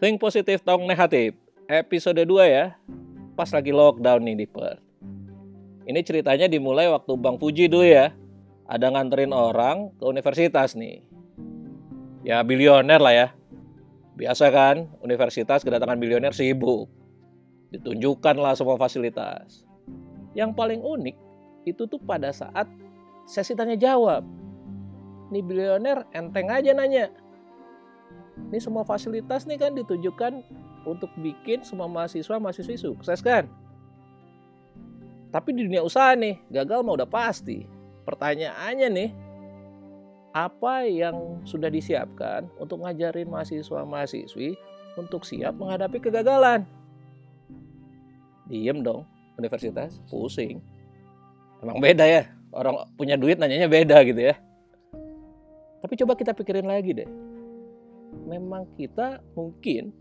Think positif, tong negatif. Episode 2 ya. Pas lagi lockdown nih di Perth. Ini ceritanya dimulai waktu Bang Fuji dulu ya. Ada nganterin orang ke universitas nih. Ya bilioner lah ya. Biasa kan, universitas kedatangan bilioner sibuk. Ditunjukkan lah semua fasilitas. Yang paling unik itu tuh pada saat sesi tanya jawab. Nih bilioner enteng aja nanya. Ini semua fasilitas nih kan ditujukan untuk bikin semua mahasiswa mahasiswi sukses kan. Tapi di dunia usaha nih, gagal mah udah pasti. Pertanyaannya nih, apa yang sudah disiapkan untuk ngajarin mahasiswa-mahasiswi untuk siap menghadapi kegagalan? Diem dong, universitas, pusing. Emang beda ya, orang punya duit nanyanya beda gitu ya. Tapi coba kita pikirin lagi deh. Memang kita mungkin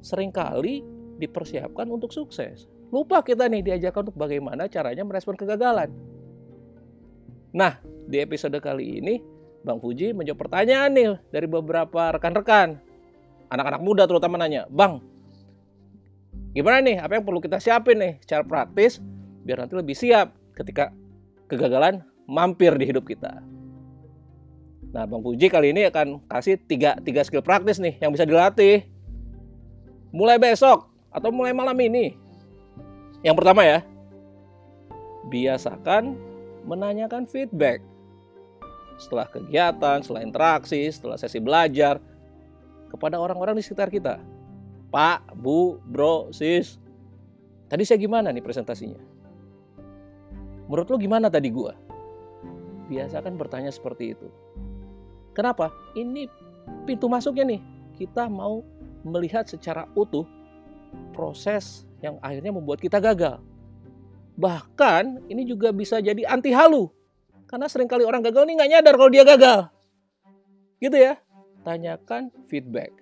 sering kali dipersiapkan untuk sukses. Lupa kita nih diajarkan untuk bagaimana caranya merespon kegagalan. Nah, di episode kali ini Bang Fuji menjawab pertanyaan nih dari beberapa rekan-rekan. Anak-anak muda terutama nanya, Bang, gimana nih apa yang perlu kita siapin nih secara praktis biar nanti lebih siap ketika kegagalan mampir di hidup kita. Nah, Bang Fuji kali ini akan kasih tiga, tiga skill praktis nih yang bisa dilatih. Mulai besok atau mulai malam ini. Yang pertama ya, biasakan menanyakan feedback. Setelah kegiatan, setelah interaksi, setelah sesi belajar, kepada orang-orang di sekitar kita. Pak, Bu, Bro, Sis, tadi saya gimana nih presentasinya? Menurut lo gimana tadi gua? Biasakan bertanya seperti itu. Kenapa? Ini pintu masuknya nih. Kita mau melihat secara utuh proses yang akhirnya membuat kita gagal. Bahkan ini juga bisa jadi anti halu. Karena sering kali orang gagal nih nggak nyadar kalau dia gagal. Gitu ya. Tanyakan feedback.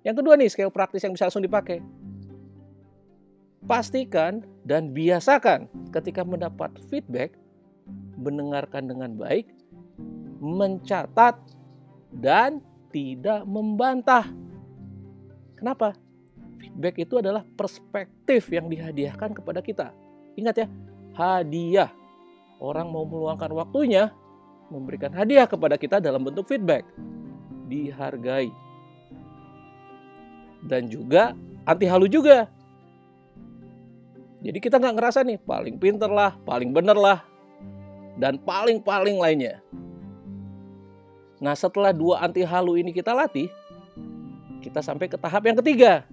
Yang kedua nih, skill praktis yang bisa langsung dipakai. Pastikan dan biasakan ketika mendapat feedback, mendengarkan dengan baik, mencatat, dan tidak membantah. Kenapa? Feedback itu adalah perspektif yang dihadiahkan kepada kita. Ingat ya, hadiah. Orang mau meluangkan waktunya memberikan hadiah kepada kita dalam bentuk feedback. Dihargai. Dan juga anti halu juga. Jadi kita nggak ngerasa nih paling pinter lah, paling bener lah, dan paling-paling lainnya. Nah setelah dua anti halu ini kita latih, kita sampai ke tahap yang ketiga.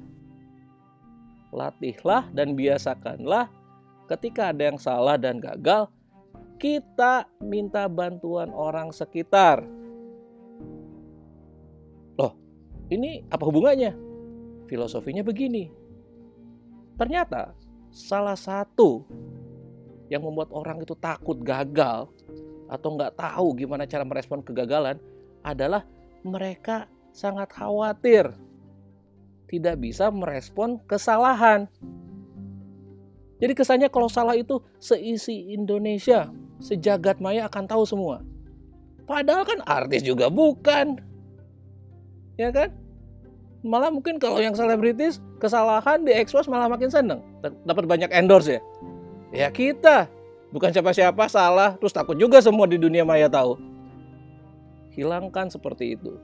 Latihlah dan biasakanlah ketika ada yang salah dan gagal, kita minta bantuan orang sekitar. Loh, ini apa hubungannya? Filosofinya begini. Ternyata salah satu yang membuat orang itu takut gagal atau nggak tahu gimana cara merespon kegagalan adalah mereka sangat khawatir tidak bisa merespon kesalahan. Jadi kesannya kalau salah itu seisi Indonesia, sejagat maya akan tahu semua. Padahal kan artis juga bukan. Ya kan? Malah mungkin kalau yang selebritis kesalahan diekspos malah makin seneng. Dapat banyak endorse ya. Ya kita. Bukan siapa-siapa salah terus takut juga semua di dunia maya tahu. Hilangkan seperti itu.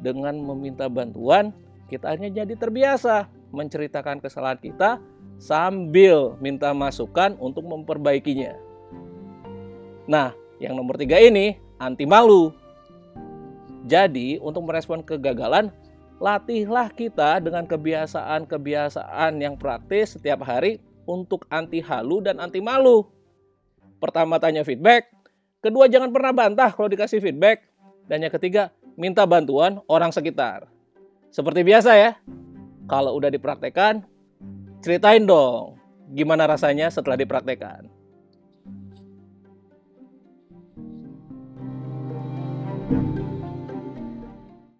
Dengan meminta bantuan, kita hanya jadi terbiasa menceritakan kesalahan kita sambil minta masukan untuk memperbaikinya. Nah, yang nomor tiga ini anti malu. Jadi, untuk merespon kegagalan, latihlah kita dengan kebiasaan-kebiasaan yang praktis setiap hari untuk anti halu dan anti malu. Pertama tanya feedback, kedua jangan pernah bantah kalau dikasih feedback, dan yang ketiga, minta bantuan orang sekitar. Seperti biasa ya, kalau udah dipraktekan, ceritain dong gimana rasanya setelah dipraktekan.